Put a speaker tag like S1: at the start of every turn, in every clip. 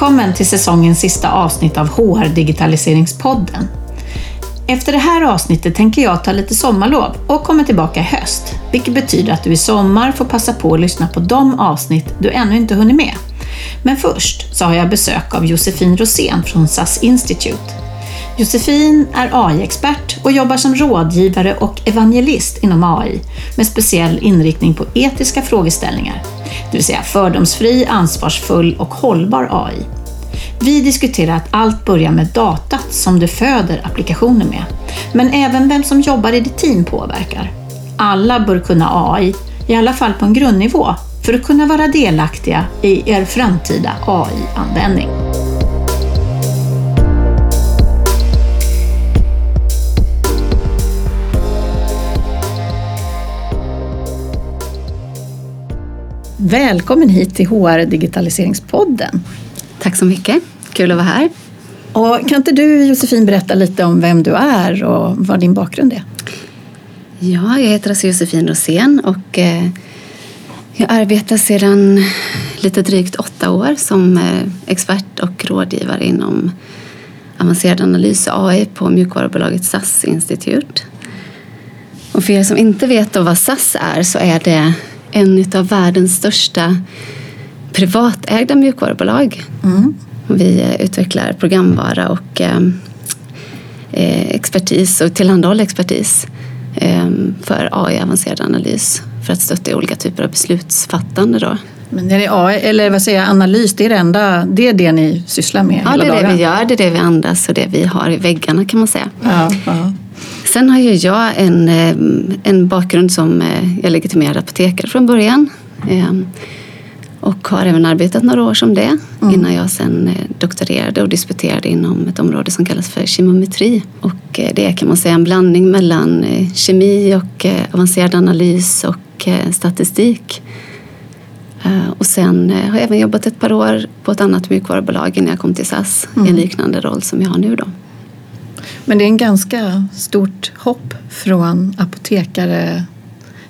S1: Välkommen till säsongens sista avsnitt av HR Digitaliseringspodden. Efter det här avsnittet tänker jag ta lite sommarlov och komma tillbaka i höst, vilket betyder att du i sommar får passa på att lyssna på de avsnitt du ännu inte hunnit med. Men först så har jag besök av Josefin Rosén från SAS Institute. Josefin är AI-expert och jobbar som rådgivare och evangelist inom AI med speciell inriktning på etiska frågeställningar, det vill säga fördomsfri, ansvarsfull och hållbar AI. Vi diskuterar att allt börjar med datat som du föder applikationer med, men även vem som jobbar i ditt team påverkar. Alla bör kunna AI, i alla fall på en grundnivå, för att kunna vara delaktiga i er framtida AI-användning. Välkommen hit till HR Digitaliseringspodden.
S2: Tack så mycket, kul att vara här.
S1: Och kan inte du Josefin berätta lite om vem du är och vad din bakgrund är?
S2: Ja, jag heter alltså Josefin Rosén och eh, jag arbetar sedan lite drygt åtta år som eh, expert och rådgivare inom avancerad analys och AI på mjukvarubolaget SAS Institute. Och för er som inte vet vad SAS är så är det en av världens största privatägda mjukvarubolag. Mm. Vi eh, utvecklar programvara och eh, eh, expertis och tillhandahåller expertis för AI avancerad analys för att stötta olika typer av beslutsfattande. Då.
S1: Men det är AI, eller vad säger jag, analys, det är det enda, det är det ni sysslar med
S2: Ja,
S1: hela
S2: det är
S1: dagen.
S2: det vi gör, det är det vi andas och det vi har i väggarna kan man säga.
S1: Ja, ja.
S2: Sen har ju jag en, en bakgrund som jag legitimerad apotekare från början. Och har även arbetat några år som det mm. innan jag sen doktorerade och disputerade inom ett område som kallas för kemometri. Och det är kan man säga en blandning mellan kemi och avancerad analys och statistik. Och sen har jag även jobbat ett par år på ett annat mjukvarubolag innan jag kom till SAS mm. i en liknande roll som jag har nu då.
S1: Men det är en ganska stort hopp från apotekare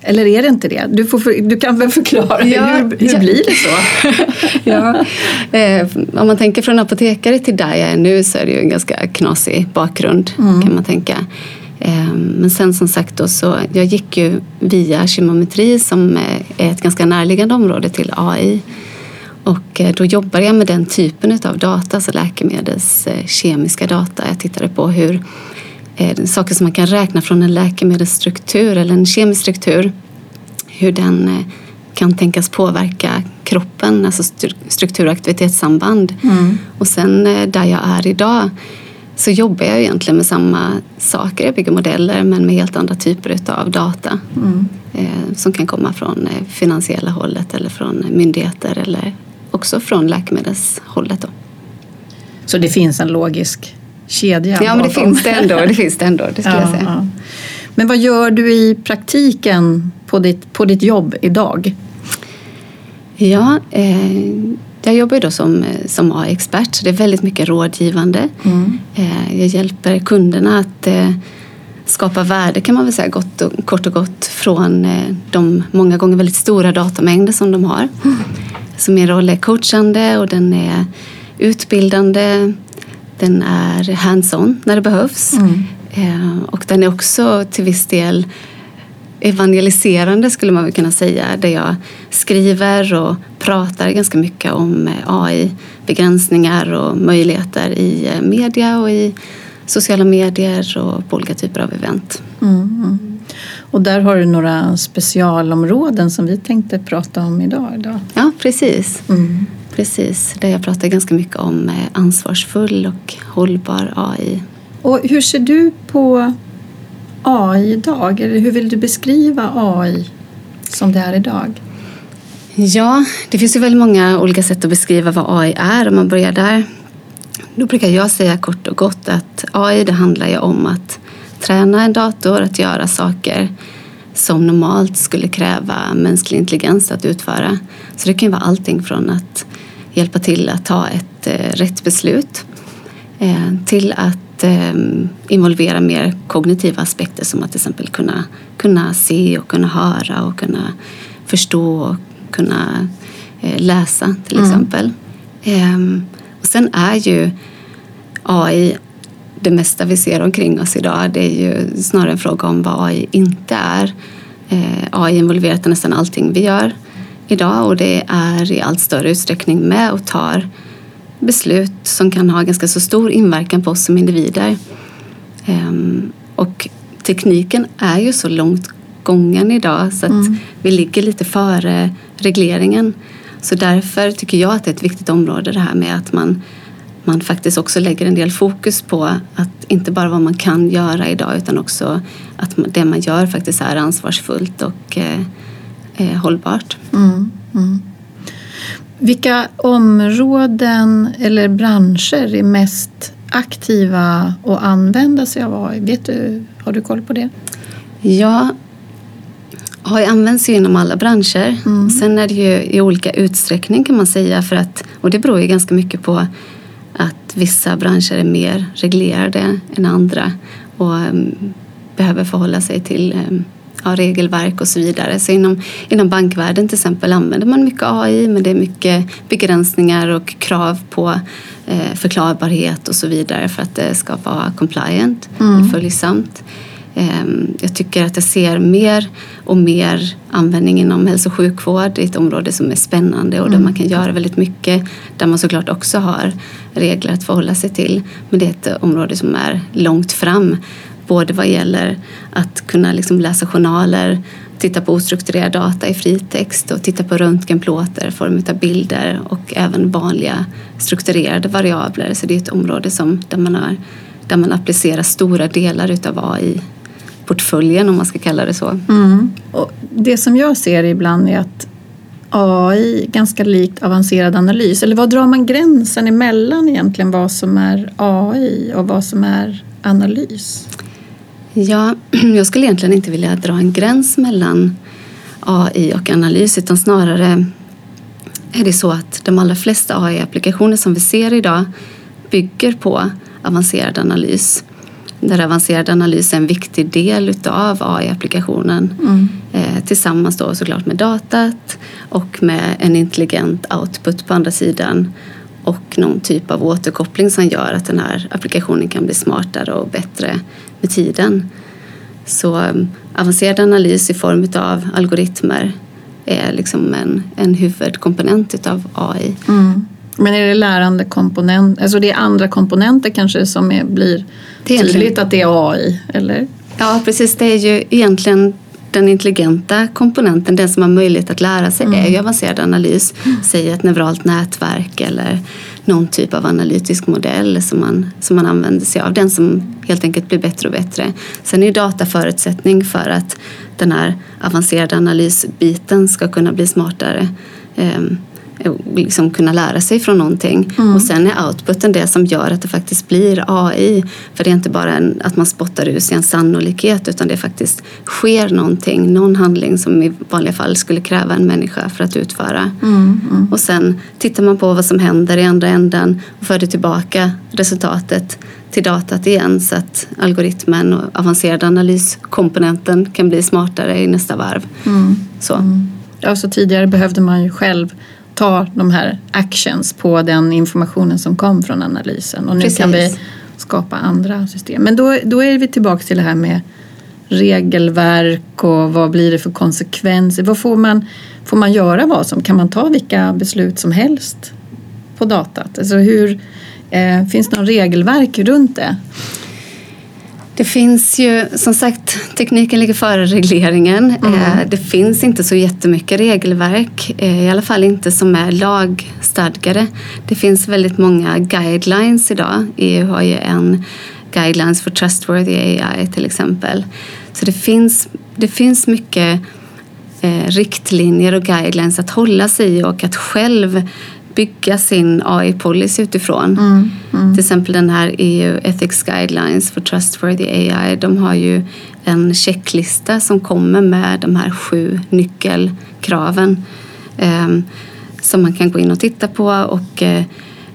S1: eller är det inte det? Du, får, du kan väl förklara, ja, hur, hur ja. blir det så?
S2: ja. eh, om man tänker från apotekare till där jag är nu så är det ju en ganska knasig bakgrund mm. kan man tänka. Eh, men sen som sagt då så jag gick ju via kemometri som är ett ganska närliggande område till AI. Och då jobbade jag med den typen av data, alltså läkemedels kemiska data. Jag tittade på hur saker som man kan räkna från en läkemedelsstruktur eller en kemisk struktur, hur den kan tänkas påverka kroppen, alltså struktur och aktivitetssamband. Mm. Och sen där jag är idag så jobbar jag egentligen med samma saker. Jag bygger modeller men med helt andra typer av data mm. som kan komma från finansiella hållet eller från myndigheter eller också från läkemedelshållet. Då.
S1: Så det finns en logisk kedja?
S2: Ja, men det finns det ändå. Det finns det ändå, det skulle ja, jag säga. Ja.
S1: Men vad gör du i praktiken på ditt, på ditt jobb idag?
S2: Ja, eh, jag jobbar då som, som AI-expert, så det är väldigt mycket rådgivande. Mm. Eh, jag hjälper kunderna att eh, skapa värde kan man väl säga gott och, kort och gott från eh, de många gånger väldigt stora datamängder som de har. Mm. Så min roll är coachande och den är utbildande. Den är hands-on när det behövs. Mm. Eh, och den är också till viss del evangeliserande skulle man väl kunna säga. Där jag skriver och pratar ganska mycket om AI, begränsningar och möjligheter i media och i sociala medier och på olika typer av event. Mm.
S1: Och där har du några specialområden som vi tänkte prata om idag. Då.
S2: Ja, precis. Mm. Precis, där jag pratar ganska mycket om ansvarsfull och hållbar AI.
S1: Och hur ser du på AI idag? Eller hur vill du beskriva AI som det är idag?
S2: Ja, det finns ju väldigt många olika sätt att beskriva vad AI är om man börjar där. Då brukar jag säga kort och gott att AI det handlar ju om att träna en dator att göra saker som normalt skulle kräva mänsklig intelligens att utföra. Så det kan vara allting från att hjälpa till att ta ett eh, rätt beslut eh, till att eh, involvera mer kognitiva aspekter som att till exempel kunna, kunna se och kunna höra och kunna förstå och kunna läsa till mm. exempel. Och sen är ju AI det mesta vi ser omkring oss idag. Det är ju snarare en fråga om vad AI inte är. Eh, AI involverat i nästan allting vi gör idag och det är i allt större utsträckning med och tar beslut som kan ha ganska så stor inverkan på oss som individer. Ehm, och tekniken är ju så långt gången idag så att mm. vi ligger lite före regleringen. Så därför tycker jag att det är ett viktigt område det här med att man, man faktiskt också lägger en del fokus på att inte bara vad man kan göra idag utan också att det man gör faktiskt är ansvarsfullt och eh, eh, hållbart. Mm, mm.
S1: Vilka områden eller branscher är mest aktiva och använda sig av AI? Vet du, har du koll på det?
S2: Ja, Används ju inom alla branscher. Mm. Sen är det ju i olika utsträckning kan man säga. För att, och det beror ju ganska mycket på att vissa branscher är mer reglerade än andra och um, behöver förhålla sig till um, ja, regelverk och så vidare. Så inom, inom bankvärlden till exempel använder man mycket AI men det är mycket begränsningar och krav på eh, förklarbarhet och så vidare för att det ska vara compliant, mm. följsamt. Ehm, jag tycker att jag ser mer och mer användning inom hälso och sjukvård. Det är ett område som är spännande och där mm. man kan göra väldigt mycket. Där man såklart också har regler att förhålla sig till. Men det är ett område som är långt fram. Både vad gäller att kunna liksom läsa journaler, titta på ostrukturerad data i fritext och titta på röntgenplåtar i form av bilder och även vanliga strukturerade variabler. Så det är ett område som, där, man har, där man applicerar stora delar utav AI portföljen om man ska kalla det så. Mm.
S1: Och det som jag ser ibland är att AI ganska likt avancerad analys. Eller vad drar man gränsen emellan egentligen vad som är AI och vad som är analys?
S2: Ja, jag skulle egentligen inte vilja dra en gräns mellan AI och analys utan snarare är det så att de allra flesta AI-applikationer som vi ser idag bygger på avancerad analys där avancerad analys är en viktig del utav AI-applikationen mm. eh, tillsammans då såklart med datat och med en intelligent output på andra sidan och någon typ av återkoppling som gör att den här applikationen kan bli smartare och bättre med tiden. Så um, avancerad analys i form av algoritmer är liksom en, en huvudkomponent utav AI. Mm.
S1: Men är det lärande komponent, alltså det är andra komponenter kanske som är, blir det är tydligt att det är AI, eller?
S2: Ja precis, det är ju egentligen den intelligenta komponenten, den som har möjlighet att lära sig, mm. är ju avancerad analys. Mm. Säg ett neuralt nätverk eller någon typ av analytisk modell som man, som man använder sig av. Den som helt enkelt blir bättre och bättre. Sen är data förutsättning för att den här avancerade analysbiten ska kunna bli smartare. Um, liksom kunna lära sig från någonting. Mm. Och sen är outputen det som gör att det faktiskt blir AI. För det är inte bara en, att man spottar ur sig en sannolikhet utan det faktiskt sker någonting, någon handling som i vanliga fall skulle kräva en människa för att utföra. Mm. Mm. Och sen tittar man på vad som händer i andra änden och för det tillbaka resultatet till datat igen så att algoritmen och avancerade analyskomponenten kan bli smartare i nästa varv. Mm. Så. Mm.
S1: Ja, så tidigare behövde man ju själv ta de här actions på den informationen som kom från analysen. Och nu Precis. kan vi skapa andra system. Men då, då är vi tillbaka till det här med regelverk och vad blir det för konsekvenser? Vad får man, får man göra vad som? Kan man ta vilka beslut som helst på datat? Alltså hur, eh, finns det någon regelverk runt det?
S2: Det finns ju, som sagt, tekniken ligger före regleringen. Mm. Eh, det finns inte så jättemycket regelverk, eh, i alla fall inte som är lagstadgade. Det finns väldigt många guidelines idag. EU har ju en Guidelines for Trustworthy AI till exempel. Så det finns, det finns mycket eh, riktlinjer och guidelines att hålla sig i och att själv bygga sin AI-policy utifrån. Mm, mm. Till exempel den här EU Ethics Guidelines for Trustworthy AI. De har ju en checklista som kommer med de här sju nyckelkraven eh, som man kan gå in och titta på och eh,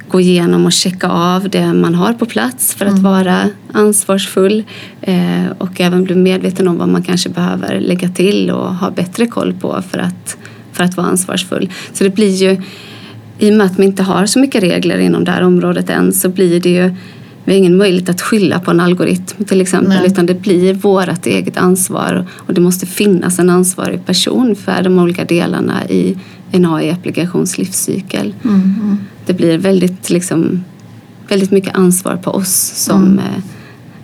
S2: gå igenom och checka av det man har på plats för att mm. vara ansvarsfull eh, och även bli medveten om vad man kanske behöver lägga till och ha bättre koll på för att, för att vara ansvarsfull. Så det blir ju i och med att man inte har så mycket regler inom det här området än så blir det ju vi har ingen möjlighet att skylla på en algoritm till exempel Nej. utan det blir vårt eget ansvar och det måste finnas en ansvarig person för de olika delarna i en AI-applikations livscykel. Mm, mm. Det blir väldigt, liksom, väldigt mycket ansvar på oss som, mm. Eh,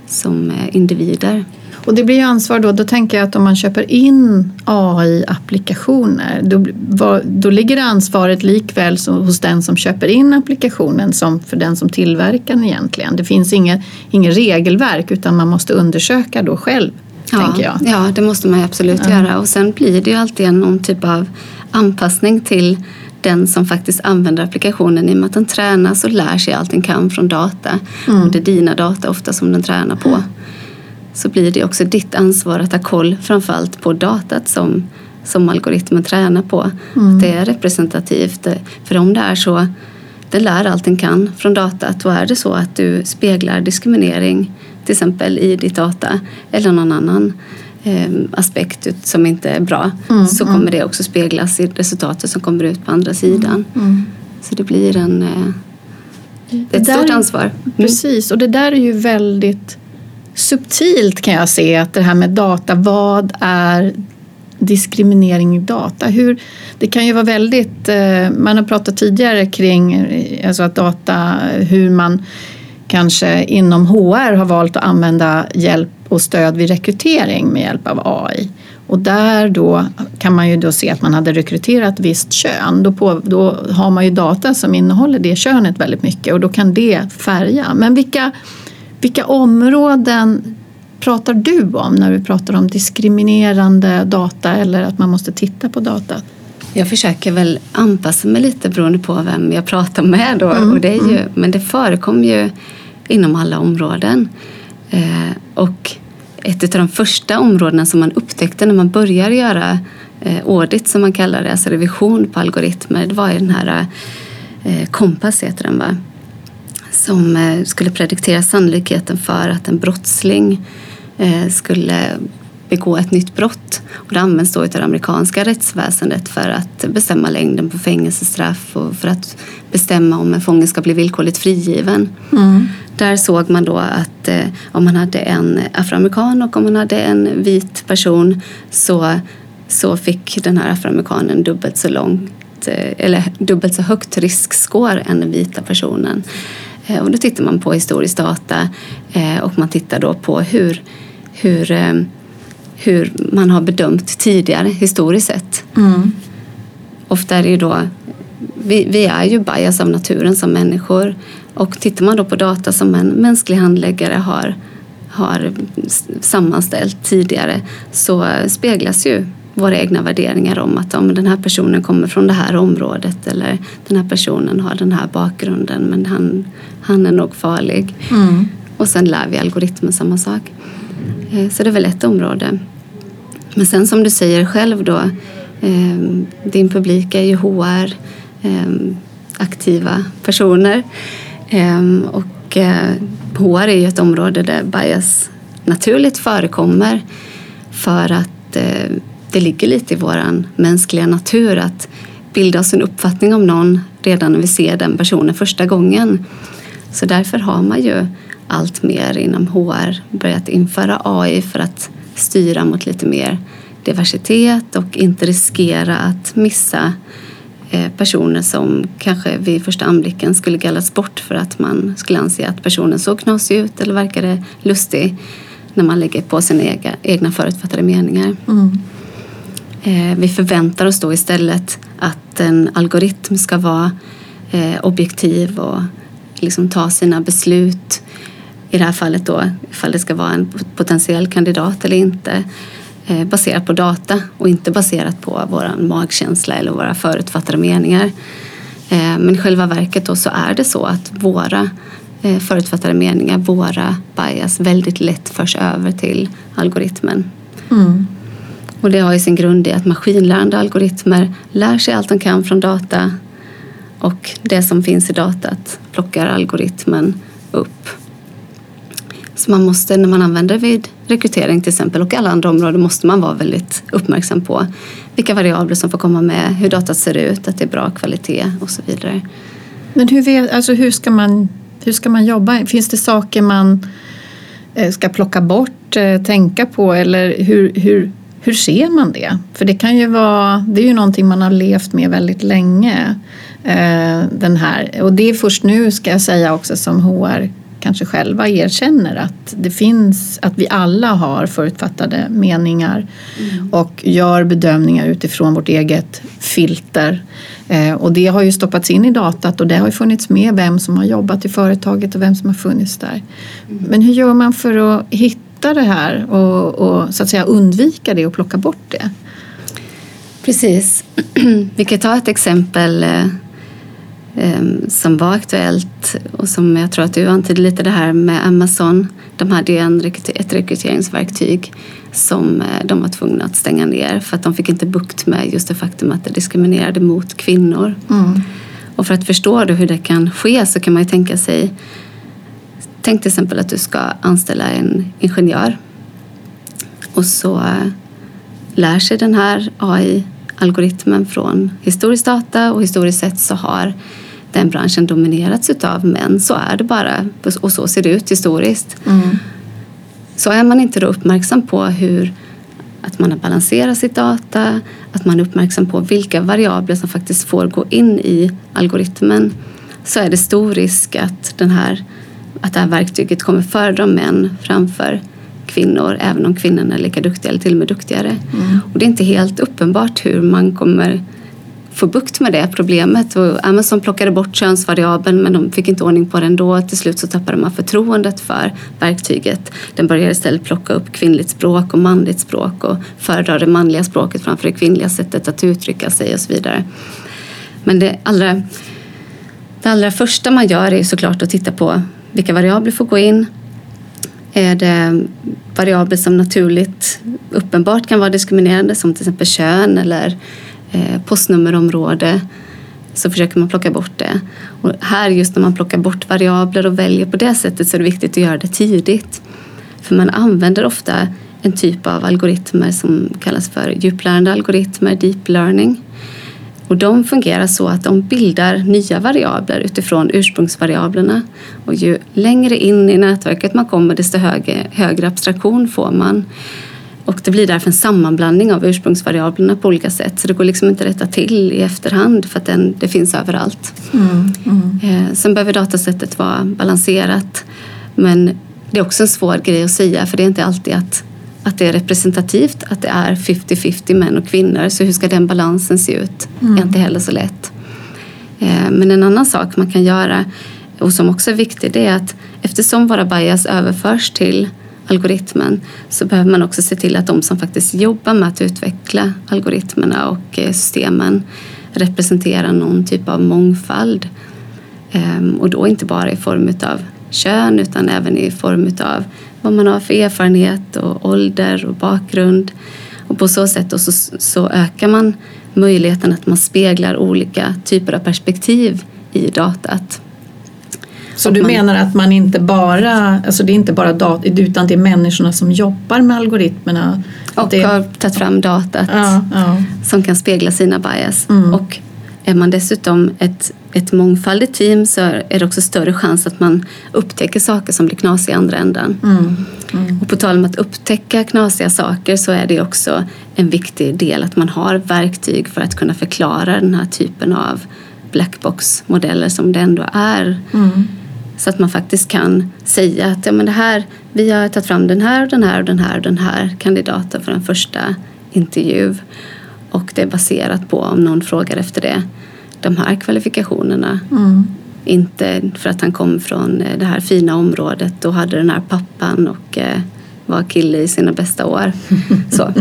S2: som eh, individer.
S1: Och det blir ju ansvar då, då tänker jag att om man köper in AI-applikationer då, då ligger ansvaret likväl hos den som köper in applikationen som för den som tillverkar den egentligen. Det finns inget, inget regelverk utan man måste undersöka då själv.
S2: Ja,
S1: tänker jag.
S2: ja, det måste man absolut ja. göra och sen blir det ju alltid någon typ av anpassning till den som faktiskt använder applikationen i och med att den tränas och lär sig allt den kan från data. Mm. Och det är dina data ofta som den tränar på. Så blir det också ditt ansvar att ha koll framförallt på datat som, som algoritmen tränar på. Mm. Att det är representativt. För om det är så, den lär allt den kan från datat och är det så att du speglar diskriminering till exempel i ditt data eller någon annan eh, aspekt som inte är bra mm, så kommer mm. det också speglas i resultatet som kommer ut på andra sidan. Mm, mm. Så det blir en, eh, ett stort ansvar.
S1: Precis, och det där är ju väldigt subtilt kan jag se att det här med data, vad är diskriminering i data? Hur, det kan ju vara väldigt, eh, man har pratat tidigare kring eh, alltså att data, hur man kanske inom HR har valt att använda hjälp och stöd vid rekrytering med hjälp av AI. Och där då kan man ju då se att man hade rekryterat visst kön. Då, på, då har man ju data som innehåller det könet väldigt mycket och då kan det färga. Men vilka vilka områden pratar du om när du pratar om diskriminerande data eller att man måste titta på data?
S2: Jag försöker väl anpassa mig lite beroende på vem jag pratar med. Då. Mm, och det är ju, mm. Men det förekommer ju inom alla områden. Eh, och ett av de första områdena som man upptäckte när man började göra eh, audit som man kallar det, alltså revision på algoritmer, det var ju den här eh, Kompass heter den va? Som eh, skulle prediktera sannolikheten för att en brottsling eh, skulle begå ett nytt brott. Och det används då av det amerikanska rättsväsendet för att bestämma längden på fängelsestraff och för att bestämma om en fånge ska bli villkorligt frigiven. Mm. Där såg man då att eh, om man hade en afroamerikan och om man hade en vit person så, så fick den här afroamerikanen dubbelt så långt eller dubbelt så högt riskscore än den vita personen. Eh, och då tittar man på historisk data eh, och man tittar då på hur, hur, eh, hur man har bedömt tidigare historiskt sett. Mm. Ofta är det ju då, vi, vi är ju bias av naturen som människor och tittar man då på data som en mänsklig handläggare har, har sammanställt tidigare så speglas ju våra egna värderingar om att om den här personen kommer från det här området eller den här personen har den här bakgrunden men han, han är nog farlig. Mm. Och sen lär vi algoritmen samma sak. Eh, så det är väl ett område. Men sen som du säger själv då, eh, din publik är ju HR, eh, aktiva personer. Och HR är ju ett område där bias naturligt förekommer för att det ligger lite i vår mänskliga natur att bilda oss en uppfattning om någon redan när vi ser den personen första gången. Så därför har man ju allt mer inom HR börjat införa AI för att styra mot lite mer diversitet och inte riskera att missa eh, personer som kanske vid första anblicken skulle gallras bort för att man skulle anse att personen såg knasig ut eller verkade lustig när man lägger på sina egna förutfattade meningar. Mm. Eh, vi förväntar oss då istället att en algoritm ska vara eh, objektiv och liksom ta sina beslut. I det här fallet då, ifall det ska vara en potentiell kandidat eller inte eh, baserat på data och inte baserat på vår magkänsla eller våra förutfattade meningar. Men i själva verket då så är det så att våra förutfattade meningar, våra bias väldigt lätt förs över till algoritmen. Mm. Och det har ju sin grund i att maskinlärande algoritmer lär sig allt de kan från data och det som finns i datat plockar algoritmen upp. Så man måste, när man använder vid rekrytering till exempel och alla andra områden, måste man vara väldigt uppmärksam på vilka variabler som får komma med, hur datat ser ut, att det är bra kvalitet och så vidare.
S1: Men hur, alltså hur, ska, man, hur ska man jobba? Finns det saker man eh, ska plocka bort, eh, tänka på eller hur, hur, hur ser man det? För det kan ju vara, det är ju någonting man har levt med väldigt länge. Eh, den här. Och det är först nu ska jag säga också som HR kanske själva erkänner att det finns, att vi alla har förutfattade meningar mm. och gör bedömningar utifrån vårt eget filter. Eh, och det har ju stoppats in i datat och det har ju funnits med vem som har jobbat i företaget och vem som har funnits där. Mm. Men hur gör man för att hitta det här och, och så att säga undvika det och plocka bort det?
S2: Precis. Vi kan ta ett exempel eh, Ehm, som var aktuellt och som jag tror att du antydde lite det här med Amazon. De hade ju en, ett rekryteringsverktyg som eh, de var tvungna att stänga ner för att de fick inte bukt med just det faktum att det diskriminerade mot kvinnor. Mm. Och för att förstå hur det kan ske så kan man ju tänka sig Tänk till exempel att du ska anställa en ingenjör och så eh, lär sig den här AI-algoritmen från historisk data och historiskt sett så har den branschen dominerats av män. Så är det bara och så ser det ut historiskt. Mm. Så är man inte då uppmärksam på hur att man har balanserat sitt data, att man är uppmärksam på vilka variabler som faktiskt får gå in i algoritmen så är det stor risk att, den här, att det här verktyget kommer föredra män framför kvinnor även om kvinnorna är lika duktiga eller till och med duktigare. Mm. Och det är inte helt uppenbart hur man kommer få bukt med det problemet. Och Amazon plockade bort könsvariabeln men de fick inte ordning på den då. Till slut så tappade man förtroendet för verktyget. Den började istället plocka upp kvinnligt språk och manligt språk och föredra det manliga språket framför det kvinnliga sättet att uttrycka sig och så vidare. Men det allra, det allra första man gör är såklart att titta på vilka variabler får gå in. Är det variabler som naturligt uppenbart kan vara diskriminerande som till exempel kön eller eh, postnummerområde så försöker man plocka bort det. Och här just när man plockar bort variabler och väljer på det sättet så är det viktigt att göra det tidigt. För man använder ofta en typ av algoritmer som kallas för djuplärande algoritmer, deep learning. Och de fungerar så att de bildar nya variabler utifrån ursprungsvariablerna. Och ju längre in i nätverket man kommer desto högre, högre abstraktion får man. Och det blir därför en sammanblandning av ursprungsvariablerna på olika sätt. Så det går liksom inte att rätta till i efterhand för att den, det finns överallt. Mm, mm. Eh, sen behöver datasättet vara balanserat. Men det är också en svår grej att säga för det är inte alltid att, att det är representativt att det är 50-50 män och kvinnor. Så hur ska den balansen se ut? Mm. är inte heller så lätt. Eh, men en annan sak man kan göra och som också är viktig det är att eftersom våra bias överförs till algoritmen så behöver man också se till att de som faktiskt jobbar med att utveckla algoritmerna och eh, systemen representerar någon typ av mångfald. Ehm, och då inte bara i form av kön utan även i form av vad man har för erfarenhet och ålder och bakgrund. Och på så sätt så, så ökar man möjligheten att man speglar olika typer av perspektiv i datat.
S1: Så du menar att man inte bara, alltså det är inte bara data, utan det är människorna som jobbar med algoritmerna?
S2: Och
S1: det...
S2: har tagit fram datat ja, ja. som kan spegla sina bias. Mm. Och är man dessutom ett, ett mångfaldigt team så är det också större chans att man upptäcker saker som blir knasiga i andra änden. Mm. Mm. Och på tal om att upptäcka knasiga saker så är det också en viktig del att man har verktyg för att kunna förklara den här typen av blackbox-modeller som det ändå är. Mm. Så att man faktiskt kan säga att ja, men det här, vi har tagit fram den här och den här och den här och den här kandidaten för en första intervju. Och det är baserat på om någon frågar efter det, de här kvalifikationerna. Mm. Inte för att han kom från eh, det här fina området och hade den här pappan och eh, var kille i sina bästa år. Så.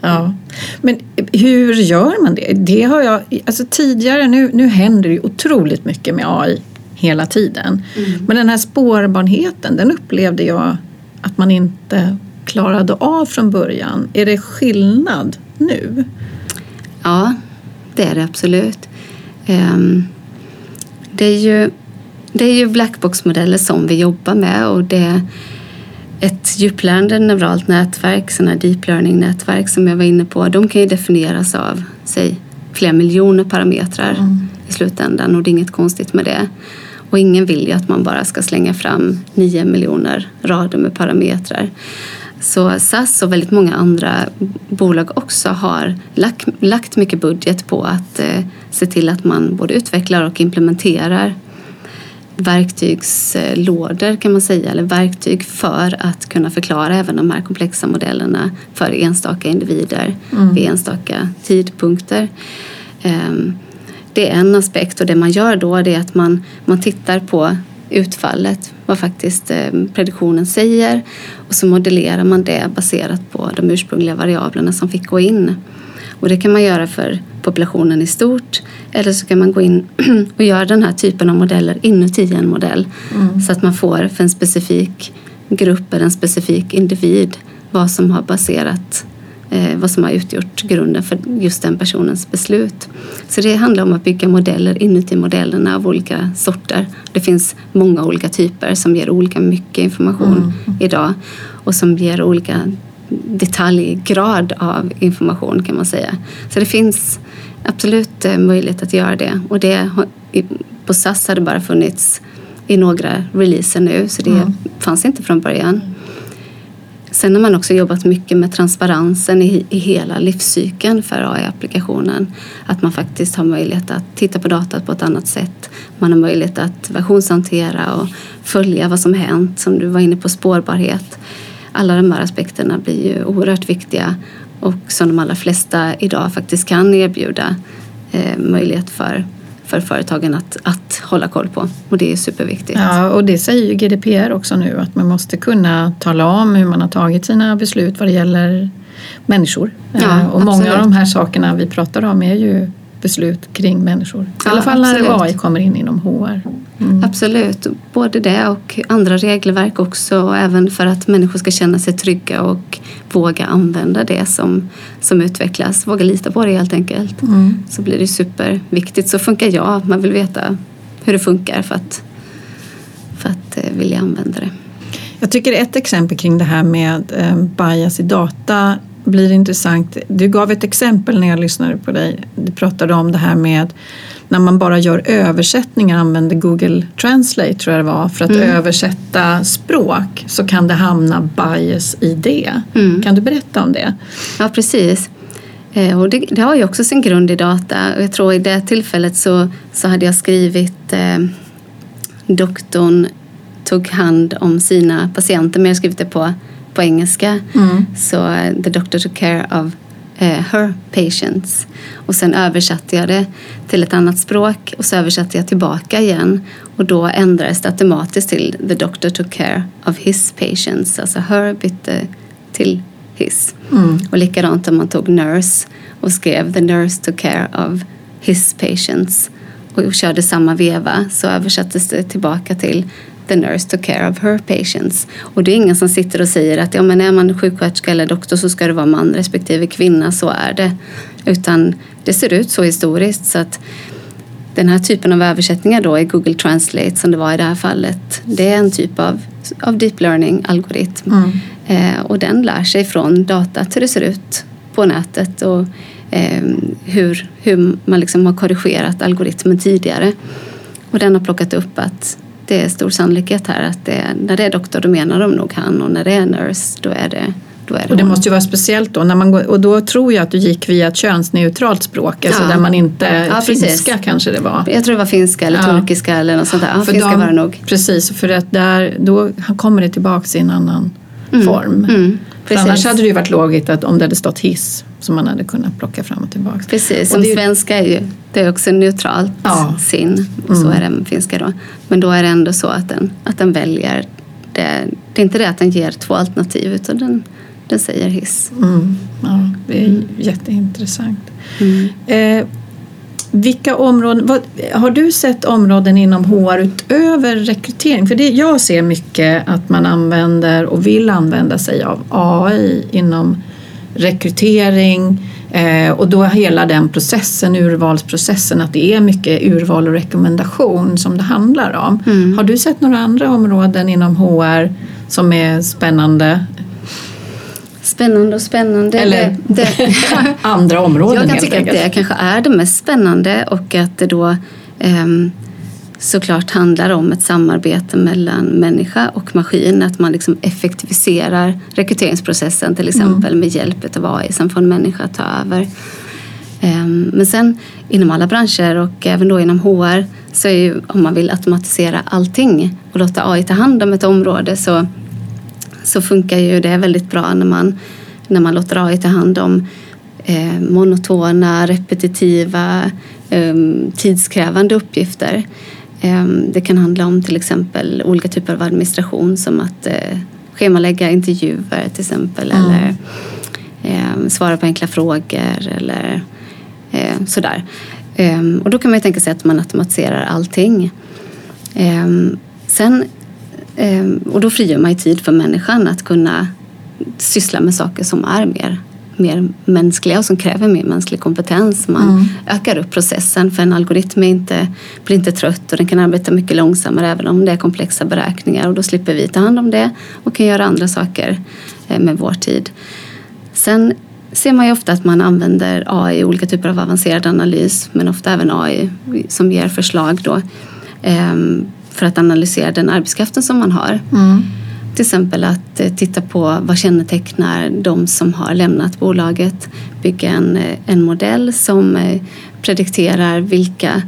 S1: Ja. Men hur gör man det? Det har jag, alltså tidigare, nu, nu händer det otroligt mycket med AI hela tiden. Mm. Men den här spårbarheten den upplevde jag att man inte klarade av från början. Är det skillnad nu?
S2: Ja, det är det absolut. Um, det är ju, det är ju blackbox-modeller som vi jobbar med och det ett djuplärande neuralt nätverk, sådana deep learning-nätverk som jag var inne på, de kan ju definieras av, säg, flera miljoner parametrar mm. i slutändan och det är inget konstigt med det. Och ingen vill ju att man bara ska slänga fram nio miljoner rader med parametrar. Så SAS och väldigt många andra bolag också har lagt, lagt mycket budget på att eh, se till att man både utvecklar och implementerar verktygslådor kan man säga, eller verktyg för att kunna förklara även de här komplexa modellerna för enstaka individer mm. vid enstaka tidpunkter. Um, det är en aspekt och det man gör då är att man, man tittar på utfallet, vad faktiskt eh, prediktionen säger och så modellerar man det baserat på de ursprungliga variablerna som fick gå in. Och det kan man göra för populationen i stort eller så kan man gå in och göra den här typen av modeller inuti en modell mm. så att man får för en specifik grupp eller en specifik individ vad som har baserat eh, vad som har utgjort grunden för just den personens beslut. Så det handlar om att bygga modeller inuti modellerna av olika sorter. Det finns många olika typer som ger olika mycket information mm. idag och som ger olika detaljgrad av information kan man säga. Så det finns absolut eh, möjlighet att göra det och det på SAS har det bara funnits i några releaser nu så det mm. fanns inte från början. Sen har man också jobbat mycket med transparensen i, i hela livscykeln för AI-applikationen. Att man faktiskt har möjlighet att titta på datat på ett annat sätt. Man har möjlighet att versionshantera och följa vad som hänt, som du var inne på, spårbarhet. Alla de här aspekterna blir ju oerhört viktiga och som de allra flesta idag faktiskt kan erbjuda eh, möjlighet för för företagen att, att hålla koll på och det är superviktigt.
S1: Ja, och det säger ju GDPR också nu att man måste kunna tala om hur man har tagit sina beslut vad det gäller människor. Ja, eh, och absolut. många av de här sakerna vi pratar om är ju beslut kring människor. I ja, alla fall när absolut. AI kommer in inom HR.
S2: Mm. Absolut, både det och andra regelverk också även för att människor ska känna sig trygga och våga använda det som, som utvecklas. Våga lita på det helt enkelt. Mm. Så blir det superviktigt. Så funkar jag. Man vill veta hur det funkar för att, för att eh, vilja använda det.
S1: Jag tycker ett exempel kring det här med eh, bias i data blir intressant. Du gav ett exempel när jag lyssnade på dig. Du pratade om det här med när man bara gör översättningar, använder Google Translate tror jag det var, för att mm. översätta språk så kan det hamna bias i det. Mm. Kan du berätta om det?
S2: Ja, precis. Eh, och det, det, har ju också sin grund i data. Och jag tror i det tillfället så, så hade jag skrivit eh, doktorn tog hand om sina patienter, men jag har skrivit det på på engelska. Mm. Så uh, the doctor took care of uh, her patients. Och sen översatte jag det till ett annat språk och så översatte jag tillbaka igen. Och då ändrades det automatiskt till the doctor took care of his patients. Alltså her bytte till his. Mm. Och likadant om man tog nurse och skrev the nurse took care of his patients och körde samma veva så översattes det tillbaka till the nurse took care of her patients. Och det är ingen som sitter och säger att ja, men är man sjuksköterska eller doktor så ska det vara man respektive kvinna, så är det. Utan det ser ut så historiskt så att den här typen av översättningar då i Google Translate som det var i det här fallet, det är en typ av, av deep learning-algoritm. Mm. Eh, och den lär sig från datat hur det ser ut på nätet och eh, hur, hur man liksom har korrigerat algoritmen tidigare. Och den har plockat upp att det är stor sannolikhet här att det, när det är doktor då menar de nog han och när det är nurse då är det det
S1: och det hon. måste ju vara speciellt då, när man går, och då tror jag att du gick via ett könsneutralt språk, alltså där man inte, ja, finska kanske det var.
S2: Jag tror det var finska eller ja. turkiska eller något sånt där. Ja, finska de, var det nog.
S1: Precis, för att där, då kommer det tillbaka i en annan mm. form. Mm. För annars hade det ju varit logiskt att om det hade stått hiss som man hade kunnat plocka fram och tillbaka.
S2: Precis, som svenska är ju det är också neutralt ja. sin och så mm. är det med finska då. Men då är det ändå så att den, att den väljer det. Det är inte det att den ger två alternativ utan den, den säger hiss.
S1: Mm. Ja, det är mm. jätteintressant. Mm. Eh, vilka områden, vad, har du sett områden inom HR utöver rekrytering? För det, jag ser mycket att man använder och vill använda sig av AI inom rekrytering eh, och då hela den processen, urvalsprocessen, att det är mycket urval och rekommendation som det handlar om. Mm. Har du sett några andra områden inom HR som är spännande?
S2: Spännande och spännande.
S1: Eller
S2: det, det,
S1: andra områden
S2: Jag kan tycka
S1: enkelt.
S2: att det kanske är det mest spännande och att det då ehm, såklart handlar om ett samarbete mellan människa och maskin. Att man liksom effektiviserar rekryteringsprocessen till exempel med hjälp av AI. Sen får en människa ta över. Ehm, Men sen inom alla branscher och även då inom HR så är ju om man vill automatisera allting och låta AI ta hand om ett område så, så funkar ju det väldigt bra när man, när man låter AI ta hand om eh, monotona, repetitiva, eh, tidskrävande uppgifter. Eh, det kan handla om till exempel olika typer av administration som att eh, schemalägga intervjuer till exempel
S1: Mm.
S2: eller eh, svara på enkla frågor eller eh, sådär. Eh, och då kan man ju tänka sig att man automatiserar allting. Eh, sen, och då frigör man ju tid för människan att kunna syssla med saker som är mer, mer mänskliga och som kräver mer mänsklig kompetens. Man
S1: Mm.
S2: ökar upp processen för en algoritm är inte, blir inte trött och den kan arbeta mycket långsammare även om det är komplexa beräkningar och då slipper vi ta hand om det och kan göra andra saker eh, med vår tid. Sen ser man ju ofta att man använder AI i olika typer av avancerad analys men ofta även AI som ger förslag då ehm, för att analysera den arbetskraften som man har.
S1: Mm.
S2: Till exempel att eh, titta på vad kännetecknar de som har lämnat bolaget. Bygga en, eh, en modell som eh, predikterar vilka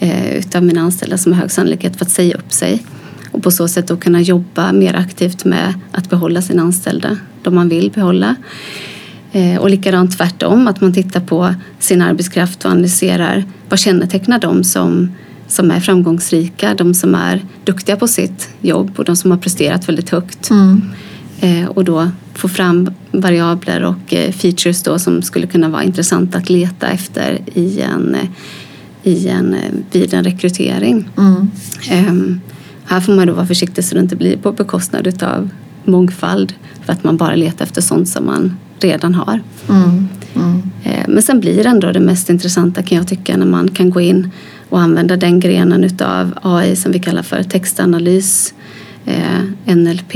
S2: eh, utav mina anställda som har hög sannolikhet för att säga upp sig. Och på så sätt då kunna jobba mer aktivt med att behålla sina anställda, de man vill behålla. Eh, Och likadant tvärtom, att man tittar på sin arbetskraft och analyserar vad kännetecknar de som, som är framgångsrika, de som är duktiga på sitt jobb och de som har presterat väldigt högt.
S1: Mm.
S2: Eh, Och då få fram variabler och eh, features då som skulle kunna vara intressanta att leta efter i en, eh, i en, vid en rekrytering.
S1: Mm.
S2: Ehm, här får man då vara försiktig så det inte blir på bekostnad av mångfald för att man bara letar efter sånt som man redan har.
S1: Mm. Mm.
S2: Eh, Men sen blir ändå det mest intressanta kan jag tycka när man kan gå in och använda den grenen utav AI som vi kallar för textanalys, eh, NLP,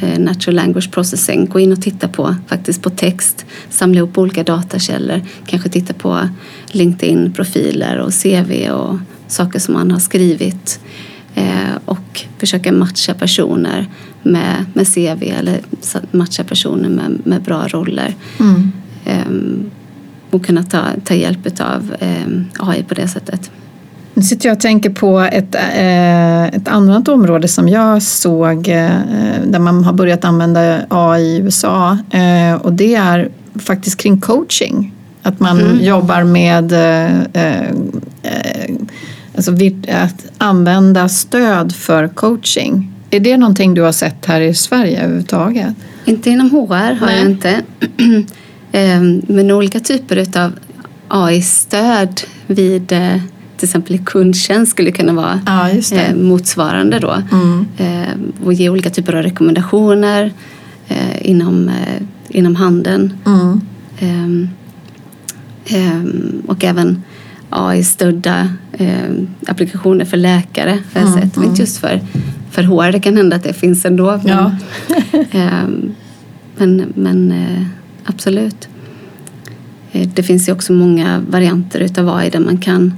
S2: eh, Natural Language Processing. Gå in och titta på, faktiskt på text, samla ihop olika datakällor, kanske titta på LinkedIn-profiler och CV och saker som man har skrivit och försöka matcha personer med, med CV eller matcha personer med, med bra roller
S1: Mm.
S2: Ehm, och kunna ta, ta hjälp av AI på det sättet.
S1: Nu sitter jag och tänker på ett, eh, ett annat område som jag såg eh, där man har börjat använda AI i USA eh, och det är faktiskt kring coaching. Att man
S2: Mm.
S1: jobbar med alltså att använda stöd för coaching. Är det någonting du har sett här i Sverige överhuvudtaget?
S2: Inte inom HR har
S1: Nej.
S2: jag inte. Ehm, Men olika typer av AI-stöd vid eh, till exempel i kundtjänst skulle kunna vara
S1: Ja,
S2: eh, motsvarande då.
S1: Mm.
S2: Ehm, Och ge olika typer av rekommendationer eh, inom, inom handeln.
S1: Mm.
S2: Ehm, och även AI-stödda applikationer för läkare jag
S1: Mm,
S2: sett. Men inte just för, för HR, det kan hända att det finns ändå. Men,
S1: Ja.
S2: men, men absolut. Eh, Det finns ju också många varianter utav AI där man kan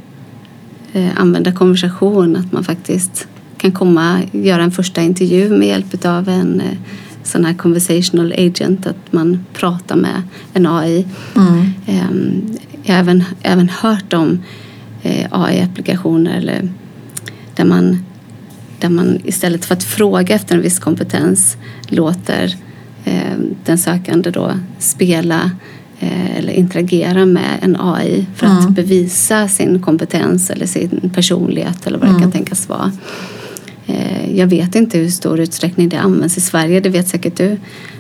S2: eh, använda konversation. Att man faktiskt kan komma göra en första intervju med hjälp av en eh, sån här conversational agent. Att man pratar med en AI.
S1: Mm.
S2: Ehm, Jag har även, även hört om AI-applikationer eller där man, där man istället för att fråga efter en viss kompetens låter den sökande då spela eh, eller interagera med en AI för att
S1: Mm.
S2: bevisa sin kompetens eller sin personlighet eller vad det
S1: Mm.
S2: kan tänkas vara. Eh, Jag vet inte hur stor utsträckning det används i Sverige, det vet säkert du.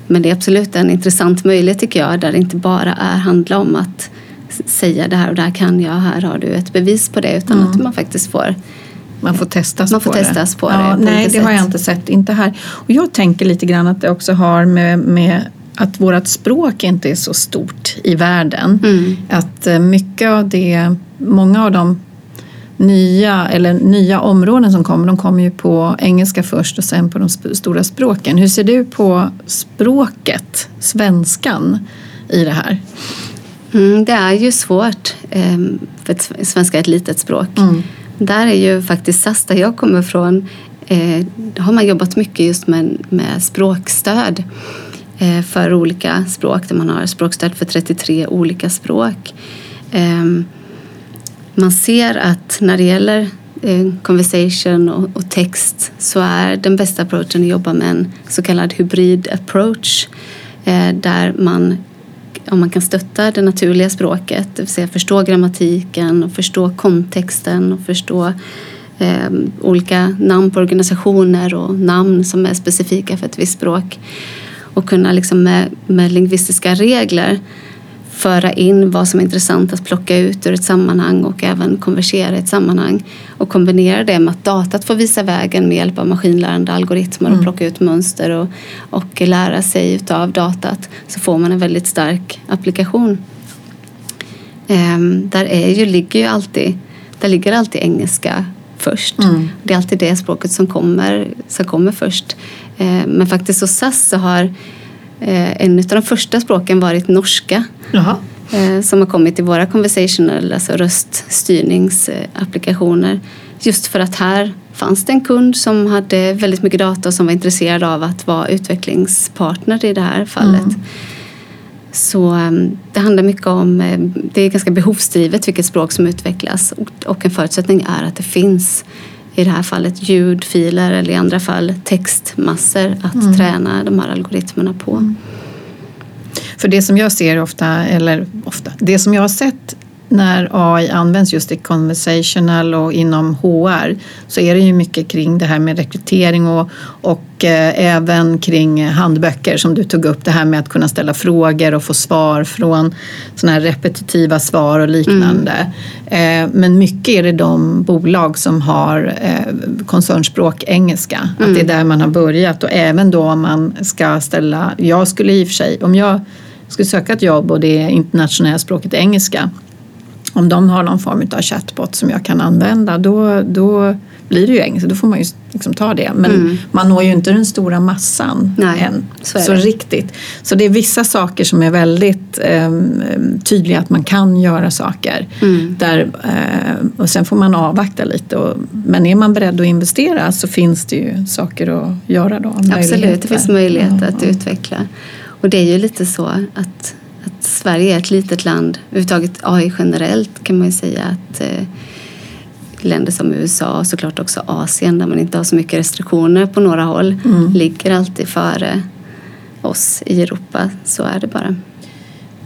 S2: Men det är absolut en intressant möjlighet tycker jag, där det inte bara är handla om att säga det här och det här kan jag, här har du ett bevis på det, utan
S1: Mm.
S2: att man faktiskt får
S1: Man får testas
S2: Man får
S1: på
S2: testas
S1: det.
S2: på
S1: ja,
S2: det på
S1: Nej, det har jag
S2: sätt.
S1: inte sett. Inte här. Och jag tänker lite grann att det också har med, med att vårt språk inte är så stort i världen.
S2: Mm.
S1: Att eh, mycket av det, många av de nya, eller nya områden som kommer, de kommer ju på engelska först och sen på de stora språken. Hur ser du på språket, svenskan, i det här?
S2: Mm, det är ju svårt, ehm, för svenska är ett litet språk. Mm. Där är ju faktiskt SAS, där jag kommer ifrån, eh, har man jobbat mycket just med, med språkstöd eh, för olika språk, där man har språkstöd för 33 olika språk. Eh, man ser att när det gäller eh, conversation och, text så är den bästa approachen att jobba med en så kallad hybrid approach eh, där man om man kan stötta det naturliga språket, det vill säga förstå grammatiken och förstå kontexten och förstå eh, olika namn på organisationer och namn som är specifika för ett visst språk. Och kunna liksom med, med lingvistiska regler föra in vad som är intressant att plocka ut ur ett sammanhang och även konversera i ett sammanhang och kombinera det med att datat får visa vägen med hjälp av maskinlärande algoritmer mm. och plocka ut mönster och, och lära sig utav datat så får man en väldigt stark applikation. Ehm, där är ju, ligger ju alltid, där ligger alltid engelska först. Mm. Det är alltid det språket som kommer, som kommer först. Ehm, men faktiskt hos SAS så har Eh, en av de första språken varit norska. Jaha. Eh, som har kommit i våra conversational, alltså röststyrningsapplikationer. Just för att här fanns det en kund som hade väldigt mycket data och som var intresserad av att vara utvecklingspartner i det här fallet. Mm. Så ehm, det handlar mycket om, eh, det är ganska behovsdrivet vilket språk som utvecklas och en förutsättning är att det finns i det här fallet ljudfiler eller i andra fall textmassor att mm. träna de här algoritmerna på. Mm.
S1: För det som jag ser ofta, eller ofta, det som jag har sett när AI används just i conversational och inom HR så är det ju mycket kring det här med rekrytering och, och eh, även kring handböcker som du tog upp. Det här med att kunna ställa frågor och få svar från sådana här repetitiva svar och liknande. Mm. Eh, men mycket är det de bolag som har eh, koncernspråk engelska. Mm. Att det är mm. där man har börjat och även då om man ska ställa, jag skulle i och för sig, om jag skulle söka ett jobb och det internationella språket engelska om de har någon form av chatbot som jag kan använda då, då blir det ju engelska, då får man ju liksom ta det. Men mm. man når ju inte den stora massan Nej, än. Så, så riktigt. Så det är vissa saker som är väldigt eh, tydliga att man kan göra saker. Mm. Där, eh, och sen får man avvakta lite. Och, men är man beredd att investera så finns det ju saker att göra då.
S2: Absolut, det finns möjligheter ja, att ja. utveckla. Och det är ju lite så att Sverige är ett litet land. Överhuvudtaget AI generellt kan man ju säga att eh, länder som USA och såklart också Asien där man inte har så mycket restriktioner på några håll mm. ligger alltid före oss i Europa. Så är det bara.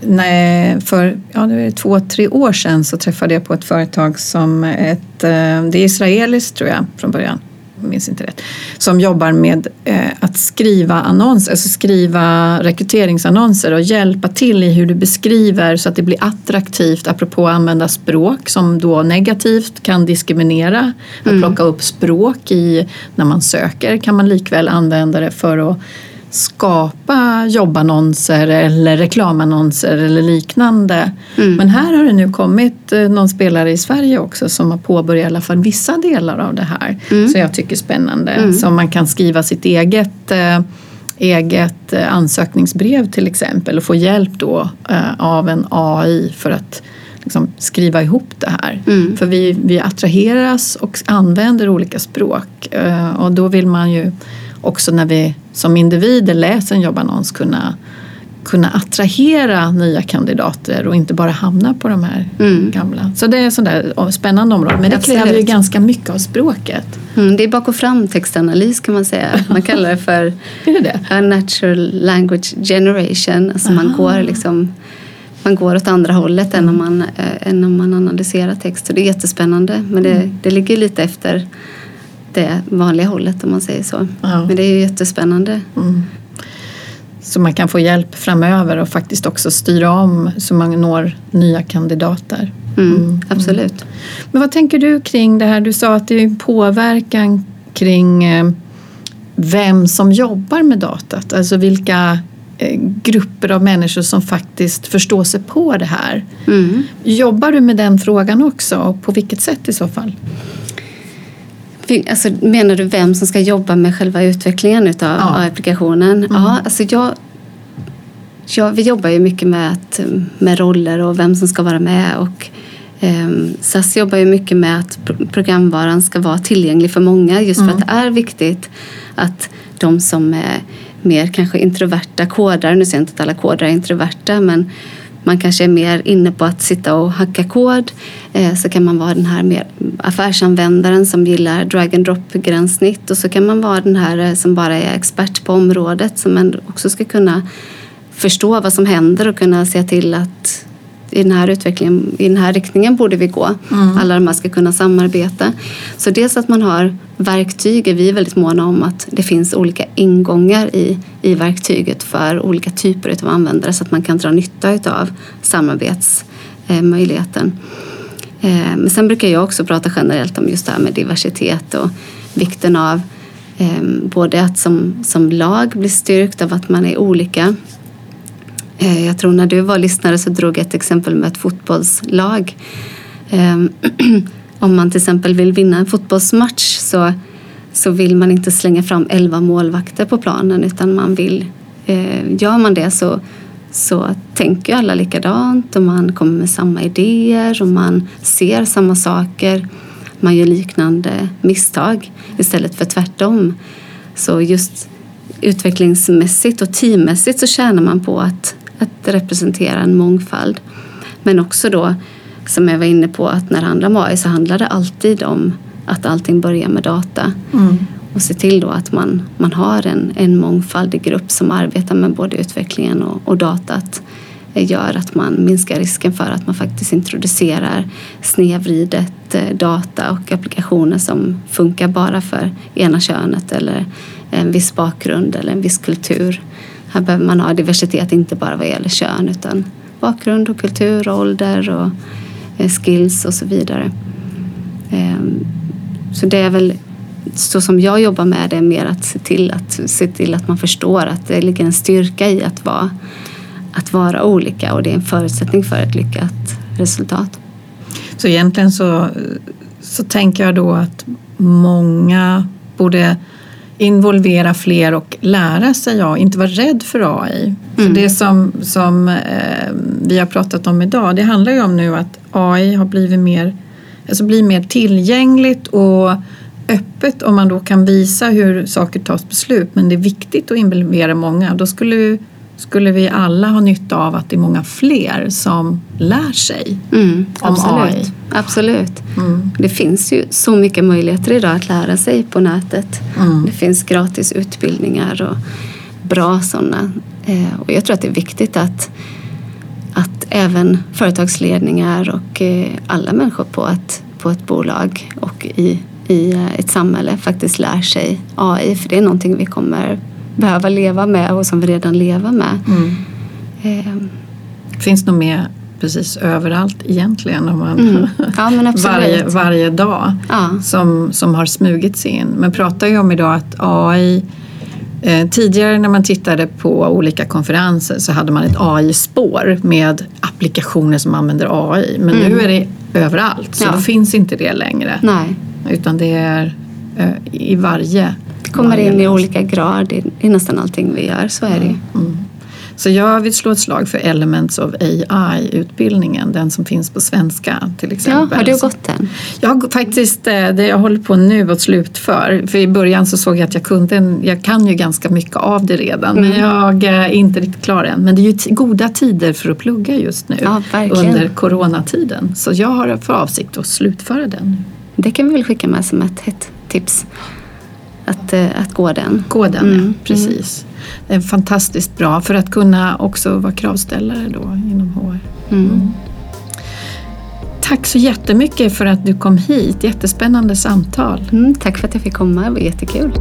S1: Nej, för ja, det är två, tre år sedan så träffade jag på ett företag som ett, eh, det är israeliskt tror jag från början minns inte rätt, som jobbar med eh, att skriva annonser, alltså skriva rekryteringsannonser och hjälpa till i hur du beskriver så att det blir attraktivt apropå att använda språk som då negativt kan diskriminera. Att mm. plocka upp språk i när man söker kan man likväl använda det för att skapa jobbannonser eller reklamannonser eller liknande. Mm. Men här har det nu kommit eh, någon spelare i Sverige också som har påbörjat i alla fall vissa delar av det här. Mm. Så jag tycker är spännande. Mm. Så man kan skriva sitt eget eh, eget eh, ansökningsbrev till exempel och få hjälp då av en AI för att liksom skriva ihop det här. Mm. För vi, vi attraheras och använder olika språk och då vill man ju också när vi som individer läser en jobbannons kunna kunna attrahera nya kandidater och inte bara hamna på de här mm. gamla. Så det är sådär spännande område. Men det Absolut. kräver ju ganska mycket av språket.
S2: Mm, det är bak och fram textanalys kan man säga. Man kallar det för
S1: det
S2: det? natural language generation. Alltså man går liksom man går åt andra hållet än om man, äh, än om man analyserar text. Så det är jättespännande men det, mm. det ligger lite efter det vanliga hållet om man säger så. Ja. Men det är ju jättespännande. Mm.
S1: Så man kan få hjälp framöver och faktiskt också styra om så man når nya kandidater.
S2: Mm, mm. Absolut.
S1: Men vad tänker du kring det här? Du sa att det är påverkan kring eh, vem som jobbar med datat. Alltså vilka eh, grupper av människor som faktiskt förstår sig på det här.
S2: Mm.
S1: Jobbar du med den frågan också och på vilket sätt i så fall?
S2: Alltså, menar du vem som ska jobba med själva utvecklingen utav,
S1: Ja.
S2: av applikationen?
S1: Mm.
S2: Ja, alltså jag, ja, vi jobbar ju mycket med, att, med roller och vem som ska vara med. Och, ehm, SAS jobbar ju mycket med att pro- programvaran ska vara tillgänglig för många just för
S1: Mm.
S2: att det är viktigt att de som är mer kanske introverta kodare, nu säger jag inte att alla kodare är introverta men man kanske är mer inne på att sitta och hacka kod. Eh, så kan man vara den här mer affärsanvändaren som gillar drag and drop gränssnitt. Och så kan man vara den här eh, som bara är expert på området som också ska kunna förstå vad som händer och kunna se till att i den här utvecklingen, i den här riktningen borde vi gå. Alla de här ska kunna samarbeta. Så dels att man har verktyg, är vi väldigt måna om att det finns olika ingångar i, i verktyget för olika typer av användare så att man kan dra nytta av samarbetsmöjligheten. Eh, Men sen brukar jag också prata generellt om just det här med diversitet och vikten av eh, både att som, som lag bli styrkt av att man är olika Eh, jag tror när du var lyssnare så drog jag ett exempel med ett fotbollslag. Ehm, om man till exempel vill vinna en fotbollsmatch så, så vill man inte slänga fram elva målvakter på planen utan man vill, eh, gör man det så, så tänker ju alla likadant och man kommer med samma idéer och man ser samma saker. Man gör liknande misstag istället för tvärtom. Så just utvecklingsmässigt och teammässigt så tjänar man på att, att representera en mångfald. Men också då, som jag var inne på, att när det handlar om AI så handlar det alltid om att allting börjar med data. Och se till då att man, man har en, en mångfaldig grupp som arbetar med både utvecklingen och, och datat gör att man minskar risken för att man faktiskt introducerar snedvridet eh, data och applikationer som funkar bara för ena könet eller en viss bakgrund eller en viss kultur. Här behöver man ha diversitet inte bara vad gäller kön utan bakgrund och kultur och ålder och eh, skills och så vidare. Ehm, så det är väl så som jag jobbar med det är mer att se till att, se till att man förstår att det ligger en styrka i att vara, att vara olika och det är en förutsättning för ett lyckat resultat.
S1: Så egentligen så, så tänker jag då att många borde involvera fler och lära sig AI, inte vara rädd för AI. För det som, som eh, vi har pratat om idag, det handlar ju om nu att AI har blivit mer, alltså blir mer tillgängligt och öppet om man då kan visa hur saker tas beslut. Men det är viktigt att involvera många. Då skulle, skulle vi alla ha nytta av att det är många fler som lär sig.
S2: Mm,
S1: Om
S2: absolut.
S1: AI.
S2: absolut.
S1: Mm.
S2: Det finns ju så mycket möjligheter idag att lära sig på nätet.
S1: Mm.
S2: Det finns gratis utbildningar och bra sådana. Eh, Och jag tror att det är viktigt att, att även företagsledningar och eh, alla människor på ett, på ett bolag och i, i eh, ett samhälle faktiskt lär sig AI. För det är någonting vi kommer behöva leva med och som vi redan lever med.
S1: Mm.
S2: Eh,
S1: finns nog med precis överallt egentligen om man
S2: Mm. Ja,
S1: varje, varje dag
S2: Ja.
S1: som, som har smugit sig in. Men pratar ju om idag att AI eh, Tidigare när man tittade på olika konferenser så hade man ett AI-spår med applikationer som använder AI. Men nu är det överallt så
S2: Mm. Ja.
S1: då finns inte det längre.
S2: Nej.
S1: Utan det är eh, i varje...
S2: Det kommer in i olika grad i, i nästan allting vi gör, så är det ju.
S1: Mm. Så jag vill slå ett slag för Elements of AI-utbildningen, den som finns på svenska till
S2: Ja,
S1: exempel.
S2: har du gått den?
S1: Jag har faktiskt, eh, det jag håller på nu att slutför. För i början så såg jag att jag kunde, jag kan ju ganska mycket av det redan.
S2: Mm.
S1: Men jag eh, är inte riktigt klar än. Men det är ju goda tider för att plugga just nu.
S2: Ja,
S1: under coronatiden. Så jag har för avsikt att slutföra den.
S2: Det kan vi väl skicka med som ett hett tips. Att, eh, att gå den.
S1: Gå den,
S2: Mm,
S1: ja. Precis. Det är fantastiskt bra för att kunna också vara kravställare då inom HR.
S2: Mm.
S1: Tack så jättemycket för att du kom hit. Jättespännande samtal.
S2: Mm, tack för att jag fick komma, det var jättekul.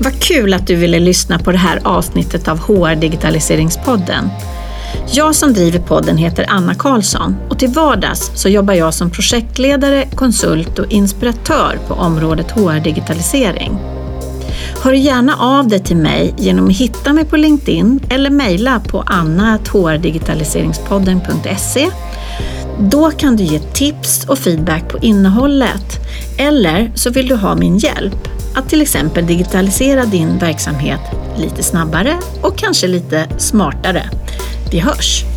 S1: Vad kul att du ville lyssna på det här avsnittet av HR Digitaliseringspodden. Jag som driver podden heter Anna Karlsson och till vardags så jobbar jag som projektledare, konsult och inspiratör på området HR-digitalisering. Hör gärna av dig till mig genom att hitta mig på LinkedIn eller mejla på anna.hrdigitaliseringspodden.se. Då kan du ge tips och feedback på innehållet eller så vill du ha min hjälp att till exempel digitalisera din verksamhet lite snabbare och kanske lite smartare. Vi hörs!